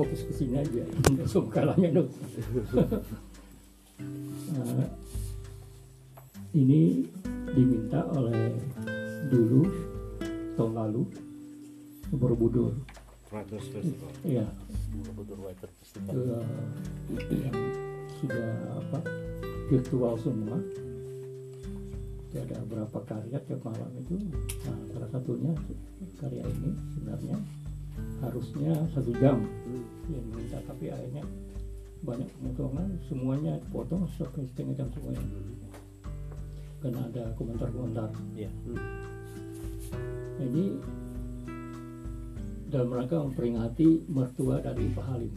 fokus ke sini aja. Semua kalahnya dong. Nah, ini diminta oleh dulu tahun lalu Borobudur. Writers Festival. ya Borobudur Writer Festival. ke yang sudah apa virtual semua. Ada berapa karya tiap malam itu. Nah, salah satunya karya ini sebenarnya harusnya satu jam yang minta tapi akhirnya banyak pemotongan semuanya potong sampai setengah jam semuanya. Karena ada komentar-komentar. Iya. Nah, ini dalam rangka memperingati mertua dari Pak Halim.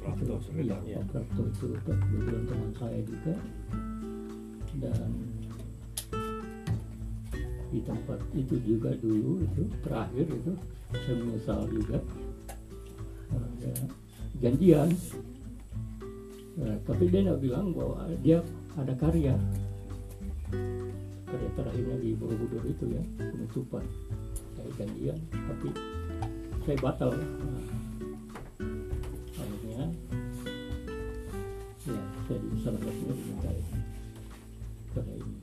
Prapto Iya, sebenarnya. Pak Prapto itu kebetulan teman saya juga. Dan di tempat itu juga dulu itu terakhir itu saya menyesal juga ada janjian. Nah, tapi dia tidak bilang bahwa dia ada karya. Karya terakhirnya di Borobudur itu ya penutupan. Saya janjian tapi saya batal. Nah, akhirnya ya jadi salah satunya diminta karya ini.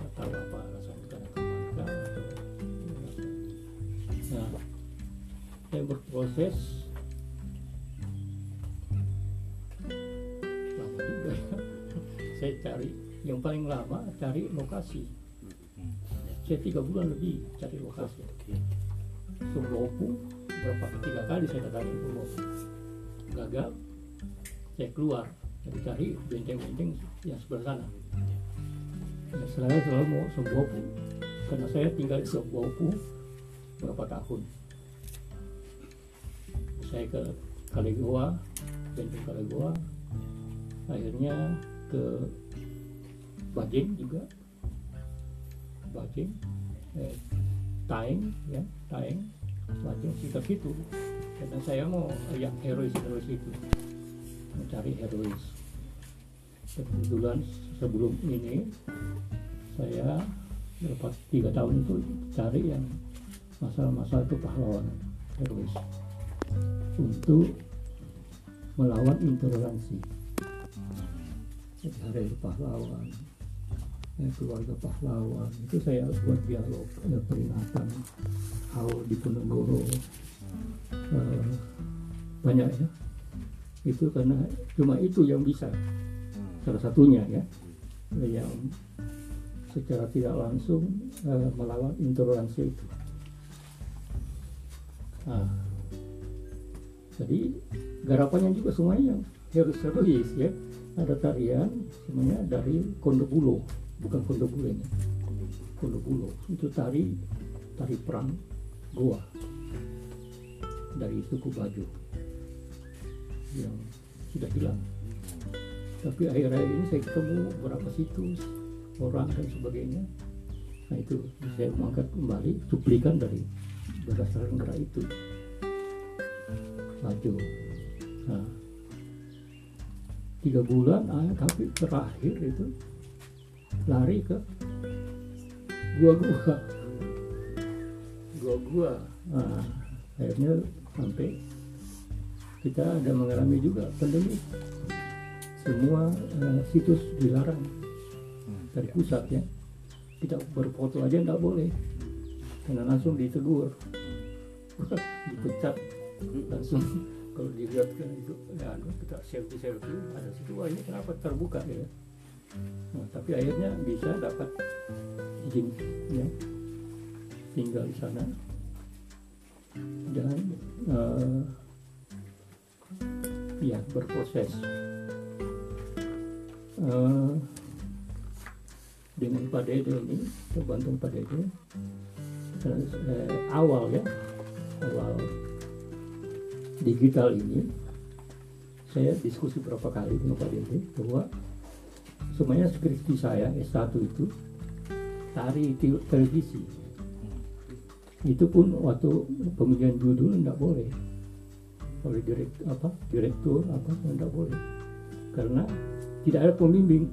Nggak tahu apa alasan karena ke mana atau nah saya berproses cari yang paling lama cari lokasi. Saya tiga bulan lebih cari lokasi. Sumlopu berapa ketiga kali saya datangi Sumlopu gagal saya keluar jadi cari benteng-benteng yang sebelah sana. Ya, saya selalu mau Sumlopu karena saya tinggal di Sumlopu berapa tahun. Saya ke Kalegoa benteng Kalegoa akhirnya ke Bajing juga. Bajing eh, Taeng ya Taeng Bajing sekitar situ. Karena saya mau yang herois herois itu. Mencari herois. Kebetulan sebelum ini saya lepas tiga tahun itu cari yang masalah-masalah itu pahlawan herois. Untuk melawan intoleransi hari pahlawan ya, keluarga pahlawan. Itu saya buat dialog ada peringatan. Haul di Ponorogo Eh, banyak ya. Itu karena cuma itu yang bisa. Salah satunya ya. Yang secara tidak langsung eh, melawan intoleransi itu. Nah, jadi garapannya juga semuanya yang herois-herois ya. Ada tarian semuanya dari Kondobulo. Bukan Kondobulo ini. Kondobulo. Itu tari tari perang Goa. Dari suku Bajo. Yang sudah hilang. Tapi akhir-akhir ini saya ketemu beberapa situs orang dan sebagainya. Nah itu saya mengangkat kembali cuplikan dari berdasarkan gerak itu. Bajo. Nah tiga bulan ah, tapi terakhir itu lari ke gua-gua gua-gua nah, akhirnya sampai kita ada mengalami juga pandemi. Semua eh, situs dilarang dari pusat ya. Kita berfoto aja nggak boleh. Karena langsung ditegur. Dipecat. Langsung kalau dilihat kan itu ya anu, kita selfie selfie ada situ wah ini kenapa terbuka ya. Nah, tapi akhirnya bisa dapat izin ya tinggal di sana. Dan eh, ya berproses. Eh, dengan Pak Dede ini terbantu Pak Dede. Eh, awal ya awal digital ini saya diskusi berapa kali dengan Pak Dede bahwa semuanya skripsi saya S1 itu tari te- televisi. Itu pun waktu pemilihan judul tidak boleh. Oleh direk, apa direktur apa tidak boleh. Karena tidak ada pembimbing.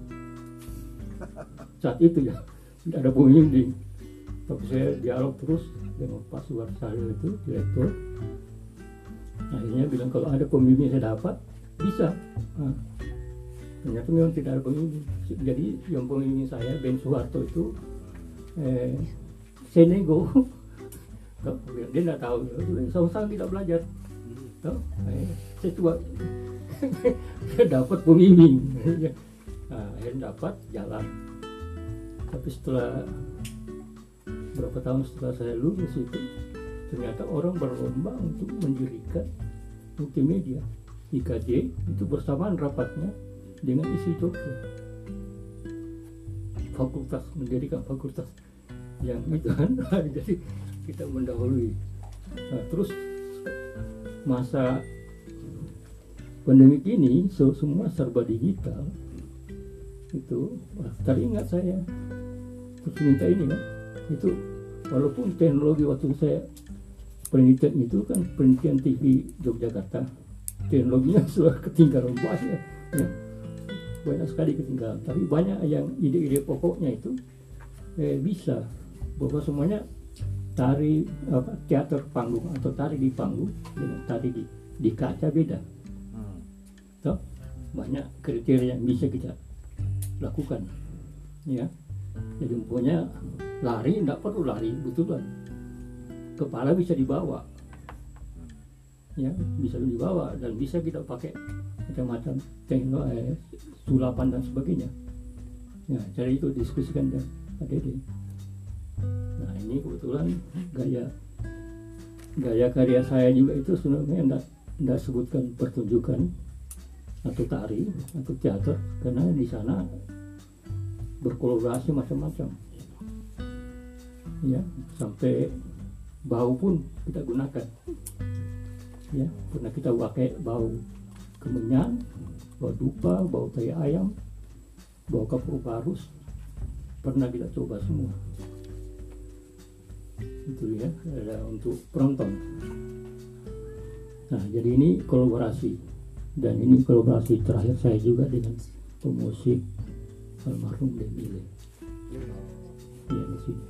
Saat itu ya tidak ada pembimbing. Tapi saya dialog terus dengan Pak Suwarsayo itu direktur akhirnya bilang kalau ada pembimbing saya dapat bisa. Nah, ternyata memang tidak ada pembimbing. Jadi yang pembimbing saya Ben Soeharto itu eh, Senego dia tidak tahu. Sama-sama kita belajar. Eh, saya coba saya dapat pembimbing. Nah, akhirnya dapat jalan. Tapi setelah berapa tahun setelah saya lulus itu ternyata orang berlomba untuk mendirikan multimedia IKJ itu bersamaan rapatnya dengan isi Jogja fakultas mendirikan fakultas yang itu kan. Jadi kita mendahului. Nah, terus masa pandemi ini semua serba digital. Itu wah, teringat saya. Terus minta ini kan itu walaupun teknologi waktu saya penelitian itu kan penelitian TV Yogyakarta. Teknologinya sudah ketinggalan banyak ya. banyak sekali ketinggalan. Tapi banyak yang ide-ide pokoknya itu eh, bisa. Bahwa semuanya tari apa, teater panggung atau tari di panggung dengan tari di, di kaca beda. Hmm. Toh, banyak kriteria yang bisa kita lakukan ya. Jadi umpamanya lari tidak perlu lari betulan kepala bisa dibawa. Ya bisa dibawa dan bisa kita pakai macam-macam teknologi eh, sulapan dan sebagainya. Ya jadi itu diskusikan dengan Pak Dede. Nah ini kebetulan gaya gaya karya saya juga itu sebenarnya tidak tidak sebutkan pertunjukan atau tari atau teater karena di sana berkolaborasi macam-macam. Ya sampai bau pun kita gunakan. Ya pernah kita pakai bau kemenyan bau dupa bau tai ayam bau kapur barus pernah kita coba semua. Itu ya ada untuk penonton. Nah jadi ini kolaborasi. Dan ini kolaborasi terakhir saya juga dengan pemusik almarhum Demile ya di sini.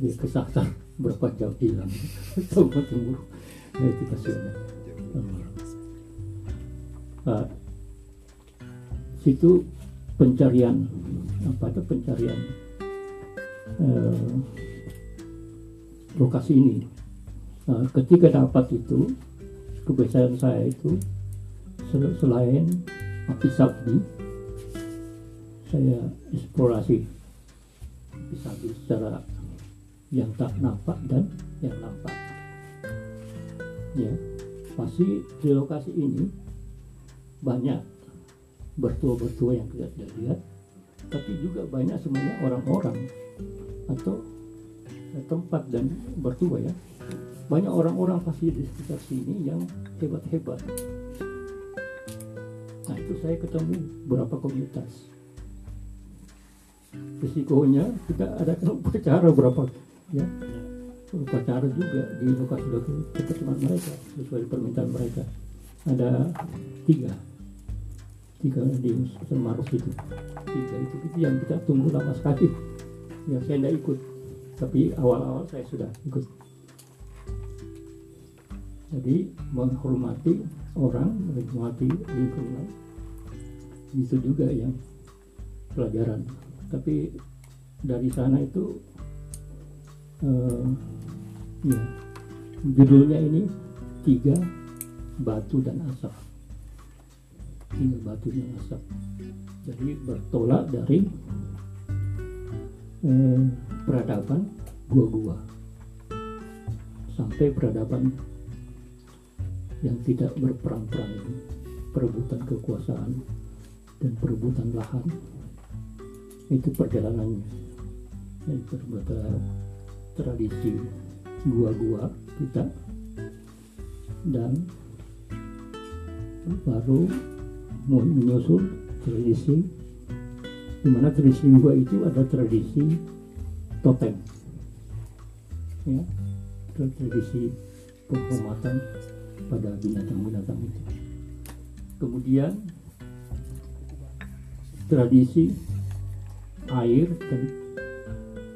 Dia kesasar berapa jam? Hilang sama tunggu. Nah itu kasihan nah, situ pencarian apa itu pencarian eh, lokasi ini. Nah, ketika dapat itu kebiasaan saya itu sel- selain api sabdi saya eksplorasi api sabdi secara yang tak nampak dan yang nampak ya pasti di lokasi ini banyak bertua-bertua yang tidak tidak lihat tapi juga banyak sebenarnya orang-orang atau eh, tempat dan bertua ya banyak orang-orang pasti di sekitar sini yang hebat-hebat. Nah itu saya ketemu beberapa komunitas. Risikonya kita ada upacara berapa ya. Upacara juga. Di lokasi lokasi mereka sesuai permintaan mereka. Ada tiga. Tiga di Maruf itu. Tiga itu, itu yang kita tunggu lama sekali. Yang saya tidak ikut. Tapi awal-awal saya sudah ikut. Jadi menghormati orang menghormati lingkungan. Itu juga yang pelajaran. Tapi dari sana itu eh, ya. Judulnya ini tiga batu dan asap. Tiga batu dan asap. Jadi bertolak dari eh, peradaban gua-gua. Sampai peradaban yang tidak berperang-perang ini perebutan kekuasaan dan perebutan lahan. Itu perjalanannya. Dan perbuatan tradisi gua-gua kita dan baru mau menyusul tradisi di mana tradisi gua itu ada tradisi totem ya tradisi penghormatan pada binatang-binatang itu. Kemudian tradisi air dan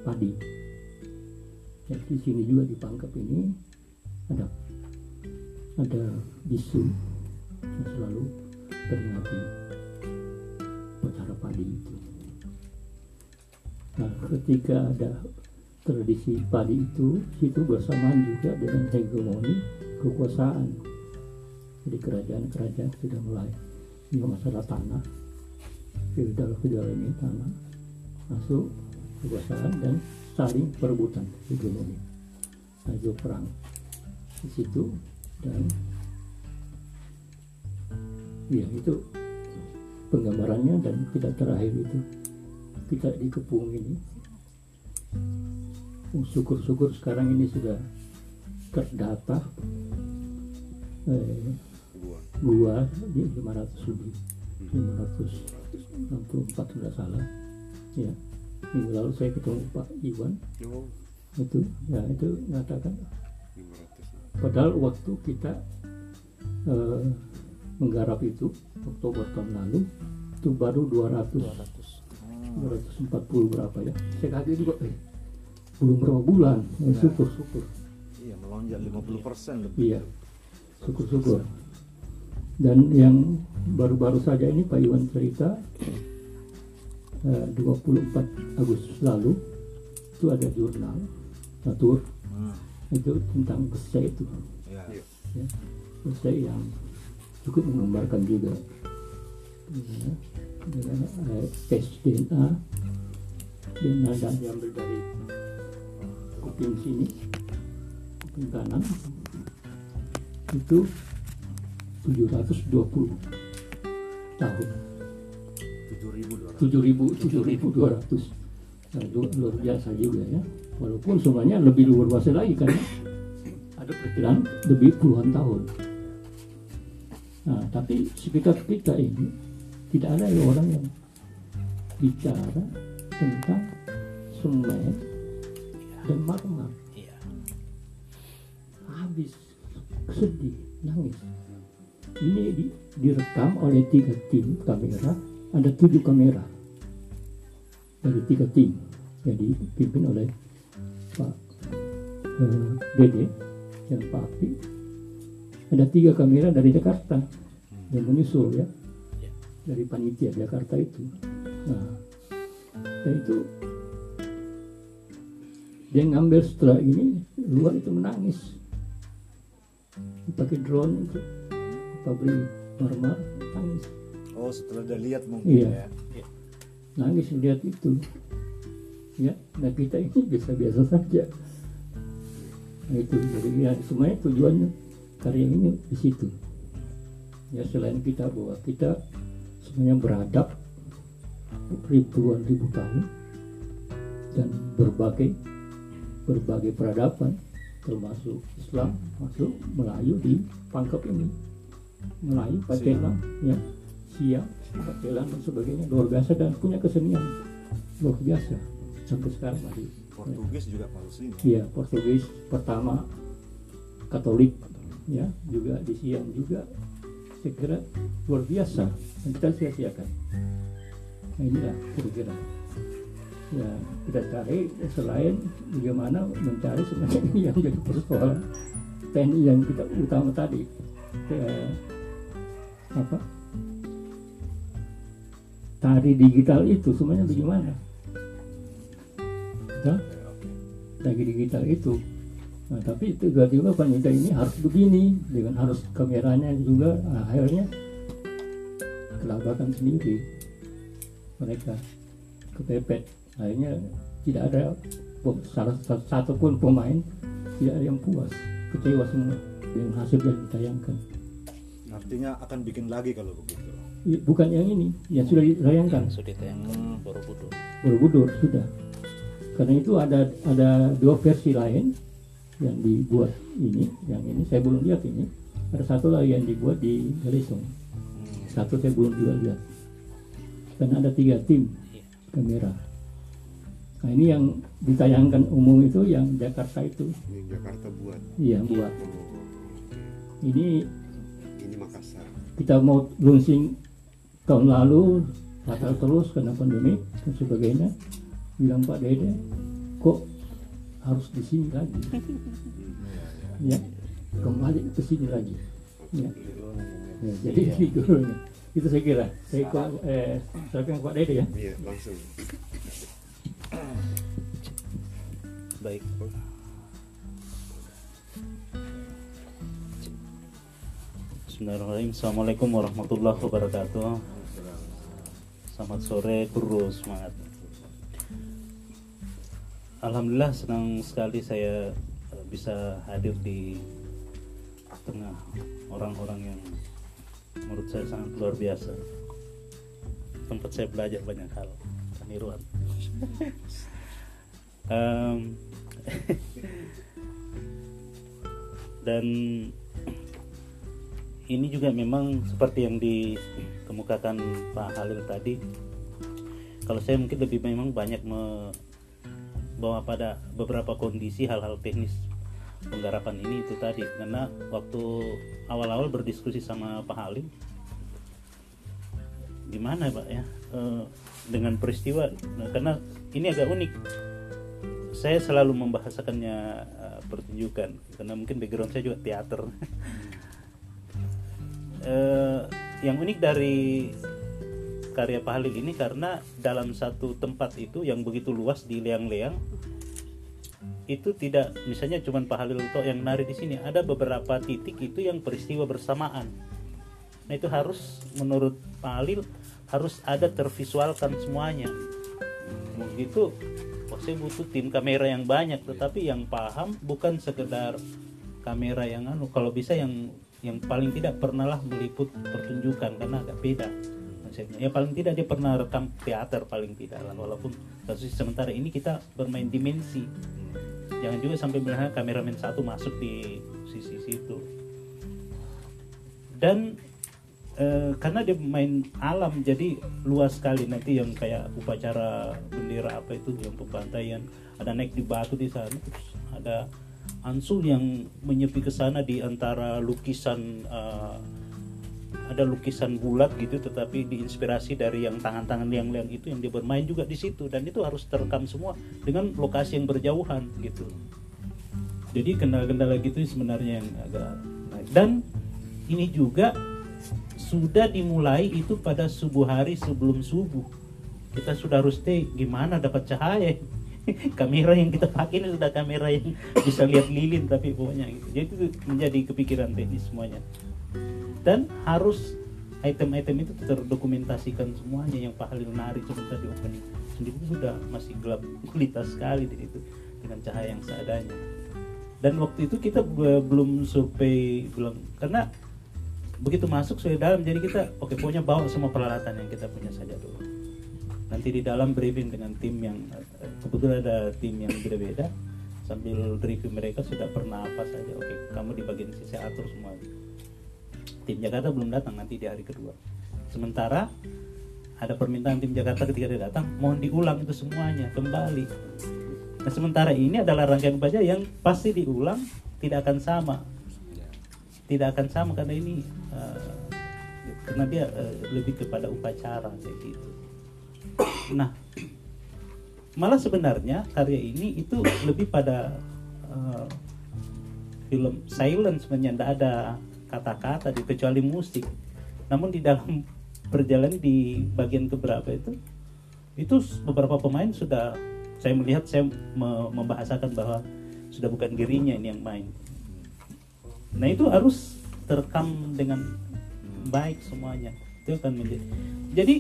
padi. Jadi di sini juga di Pangkep ini ada ada bisu yang selalu peringati upacara padi itu. Nah, ketika ada tradisi padi itu, itu bersamaan juga dengan hegemoni kekuasaan. Jadi kerajaan-kerajaan sudah mulai ini masalah tanah, feudal-feudal ini tanah masuk kekuasaan dan saling perebutan hegemoni. Itu perang di situ dan ya itu penggambarannya dan kita terakhir itu kita dikepung ini Oh, syukur-syukur sekarang ini sudah terdata eh, Gua. di 500 lebih 564 tidak salah ya minggu lalu saya ketemu Pak Iwan. Oh, itu ya itu mengatakan 500. padahal waktu kita eh, menggarap itu Oktober tahun lalu itu baru 200 200 240 berapa ya? Saya kaget juga eh belum berapa bulan ya, syukur. Syukur. Iya, melonjak 50% lebih. iya syukur syukur dan yang baru-baru saja ini Pak Iwan cerita 24 Agustus lalu itu ada jurnal Natur Hmm, itu tentang besi itu. Ya. Iya. ya, besi yang cukup menggambarkan juga ya, dengan eh, tes DNA DNA dan diambil dari kuping sini kuping kanan. Itu 720 tahun 7.200. 7200 nah, luar biasa juga ya. Walaupun semuanya lebih luar biasa lagi kan. Ada perkiraan lebih puluhan tahun. Nah tapi sekitar kita ini tidak ada ya orang yang bicara tentang semen dan marmer iya. Habis sedih nangis. Ini di- direkam oleh tiga tim kamera ada tujuh kamera dari tiga tim yang dipimpin oleh Pak eh, Dede dan Pak Api. Ada tiga kamera dari Jakarta yang menyusul ya Ya. dari panitia Jakarta itu. Nah dan itu dia ngambil setelah ini luar itu menangis. Pakai drone itu pabrik marmer nangis Oh, setelah dia lihat mungkin Iya. ya. nangis lihat itu. Ya nah kita ini biasa-biasa saja. Nah itu jadi ya semuanya tujuannya karya ini di situ. Ya selain kita bahwa kita semuanya beradab ribuan ribu tahun dan berbagai berbagai peradaban termasuk Islam masuk Melayu di pangkep ini. Melayu Patelang ya Siam Patelang dan sebagainya. Luar biasa dan punya kesenian. Luar biasa. Sampai sekarang masih. Portugis juga masuk sini. Iya, Portugis pertama Katolik ya, juga di Siam juga. Saya kira luar biasa. Dan kita sia-siakan. Nah inilah kira-kira. Ya kita cari selain bagaimana mencari sebenarnya yang jadi persoalan TNI yang kita utama tadi. Ya, apa tari digital itu semuanya bagaimana? Ya? lagi digital itu nah, tapi tiba-tiba panitia ini harus begini dengan harus kameranya juga nah, akhirnya kelabakan sendiri mereka kepepet akhirnya tidak ada salah satu pun pemain tidak ada yang puas kecewa semua dengan hasil yang ditayangkan Artinya akan bikin lagi kalau begitu. Bukan yang ini yang sudah ditayangkan. Sudah ditayangkan Borobudur. Borobudur sudah. Karena itu ada ada dua versi lain yang dibuat ini yang ini. Saya belum lihat ini. Ada satu lagi yang dibuat di Galesong satu saya belum juga lihat. Dan ada tiga tim kamera. Nah ini yang ditayangkan umum itu yang Jakarta itu. Ini Jakarta buat. iya buat. Oh, ini ini Makassar. kita mau launching tahun lalu batal terus karena pandemi dan sebagainya bilang Pak Dede kok harus di sini lagi ya kembali ke sini lagi ya. Ya, jadi Iya. gitu itu saya kira saya kok eh saya Pak Dede ya Iya, langsung. Baik. Bismillahirrahmanirrahim. Assalamualaikum warahmatullahi wabarakatuh. Selamat sore, guru semangat. Alhamdulillah senang sekali saya eh, bisa hadir di tengah orang-orang yang menurut saya sangat luar biasa. Tempat saya belajar banyak hal. Kaniruan. Em, dan ini juga memang seperti yang dikemukakan Pak Halil tadi. Kalau saya mungkin lebih memang banyak membawa pada beberapa kondisi hal-hal teknis penggarapan ini itu tadi. Karena waktu awal-awal berdiskusi sama Pak Halim gimana Pak ya eh, dengan peristiwa? Nah, karena ini agak unik. Saya selalu membahasakannya eh, pertunjukan. Karena mungkin background saya juga teater Eh, yang unik dari karya Pak Halil ini karena dalam satu tempat itu yang begitu luas di leang-leang itu tidak misalnya cuman Pak Halil toh yang nari di sini ada beberapa titik itu yang peristiwa bersamaan. Nah itu harus menurut Pak Halil harus ada tervisualkan semuanya. Begitu oh, saya butuh tim kamera yang banyak tetapi yang paham bukan sekedar kamera yang anu kalau bisa yang yang paling tidak pernahlah meliput pertunjukan karena agak beda konsepnya. Ya paling tidak dia pernah rekam teater paling tidak lah walaupun kasus sementara ini kita bermain dimensi. Jangan juga sampai bilang kameramen satu masuk di sisi situ. Dan eh, karena dia main alam jadi luas sekali. Nanti yang kayak upacara bendera apa itu yang pembantaian ada naik di batu di sana ada ansul yang menyepi ke sana di antara lukisan eh, ada lukisan bulat gitu tetapi diinspirasi dari yang tangan-tangan yang-yang itu yang dia bermain juga di situ. Dan itu harus terekam semua dengan lokasi yang berjauhan gitu. Jadi kendala-kendala gitu sebenarnya yang agak naik. Dan ini juga sudah dimulai itu pada subuh hari sebelum subuh. Kita sudah harus stay. Gimana dapat cahaya kamera yang kita pakai ini sudah kamera yang bisa lihat lilin tapi pokoknya gitu. jadi itu menjadi kepikiran teknis semuanya. Dan harus item-item itu terdokumentasikan semuanya. Yang Pak Halil nari sebentar di opening sendiri sudah masih gelap gulita sekali di situ dengan cahaya yang seadanya. Dan waktu itu kita be- belum survei belum karena begitu masuk sudah dalam. Jadi kita oke pokoknya bawa semua peralatan yang kita punya saja dulu nanti di dalam briefing dengan tim yang kebetulan ada tim yang beda-beda sambil review mereka sudah pernah apa saja. Oke kamu di bagian saya atur semua. Tim Jakarta belum datang nanti di hari kedua. Sementara ada permintaan tim Jakarta ketika dia datang mohon diulang itu semuanya kembali. Nah sementara ini adalah rangkaian baja yang pasti diulang tidak akan sama. Tidak akan sama karena ini eh, karena dia eh, lebih kepada upacara kayak gitu nah malah sebenarnya karya ini itu lebih pada eh, film silence sebenarnya tidak ada kata-kata kecuali musik. Namun di dalam perjalanan di bagian keberapa itu itu beberapa pemain sudah saya melihat saya me- membahasakan bahwa sudah bukan dirinya ini yang main. Nah itu harus terekam dengan baik semuanya. Itu akan menjadi jadi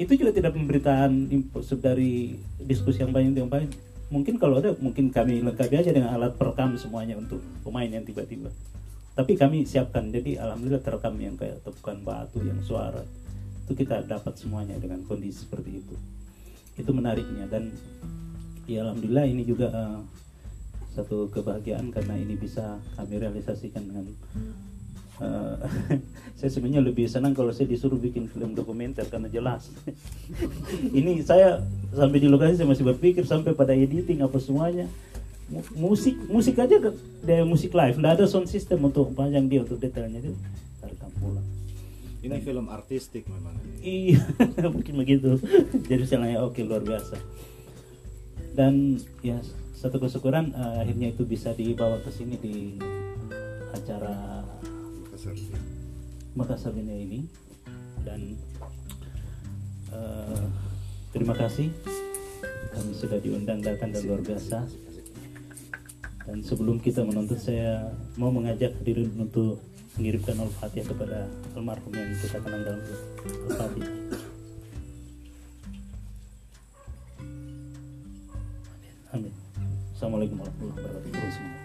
itu juga tidak pemberitaan info dari diskusi yang banyak yang banyak mungkin kalau ada mungkin kami lengkapi aja dengan alat perekam semuanya untuk pemain yang tiba-tiba. Tapi kami siapkan jadi alhamdulillah terekam yang kayak tepukan batu yang suara itu kita dapat semuanya dengan kondisi seperti itu. Itu menariknya dan ya alhamdulillah ini juga eh, satu kebahagiaan karena ini bisa kami realisasikan dengan eh, saya sebenarnya lebih senang kalau saya disuruh bikin film dokumenter karena jelas ini saya sampai di lokasi saya masih berpikir sampai pada editing apa semuanya Mu- musik musik aja dari musik live nggak ada sound system untuk panjang dia untuk detailnya itu tarik pulang Ini film artistik memang. Iya, mungkin begitu. Jadi istilahnya oke luar biasa. Dan ya satu kesyukuran eh, akhirnya itu bisa dibawa ke sini di upacara Makassar Makassar ini dan eh, terima kasih. Kami sudah diundang datang dan luar biasa. Dan sebelum kita menuntut saya mau mengajak hadirin untuk mengirimkan al-fatihah kepada almarhum yang kita kenal dalam al-fatihah. Assalamualaikum warahmatullahi wabarakatuh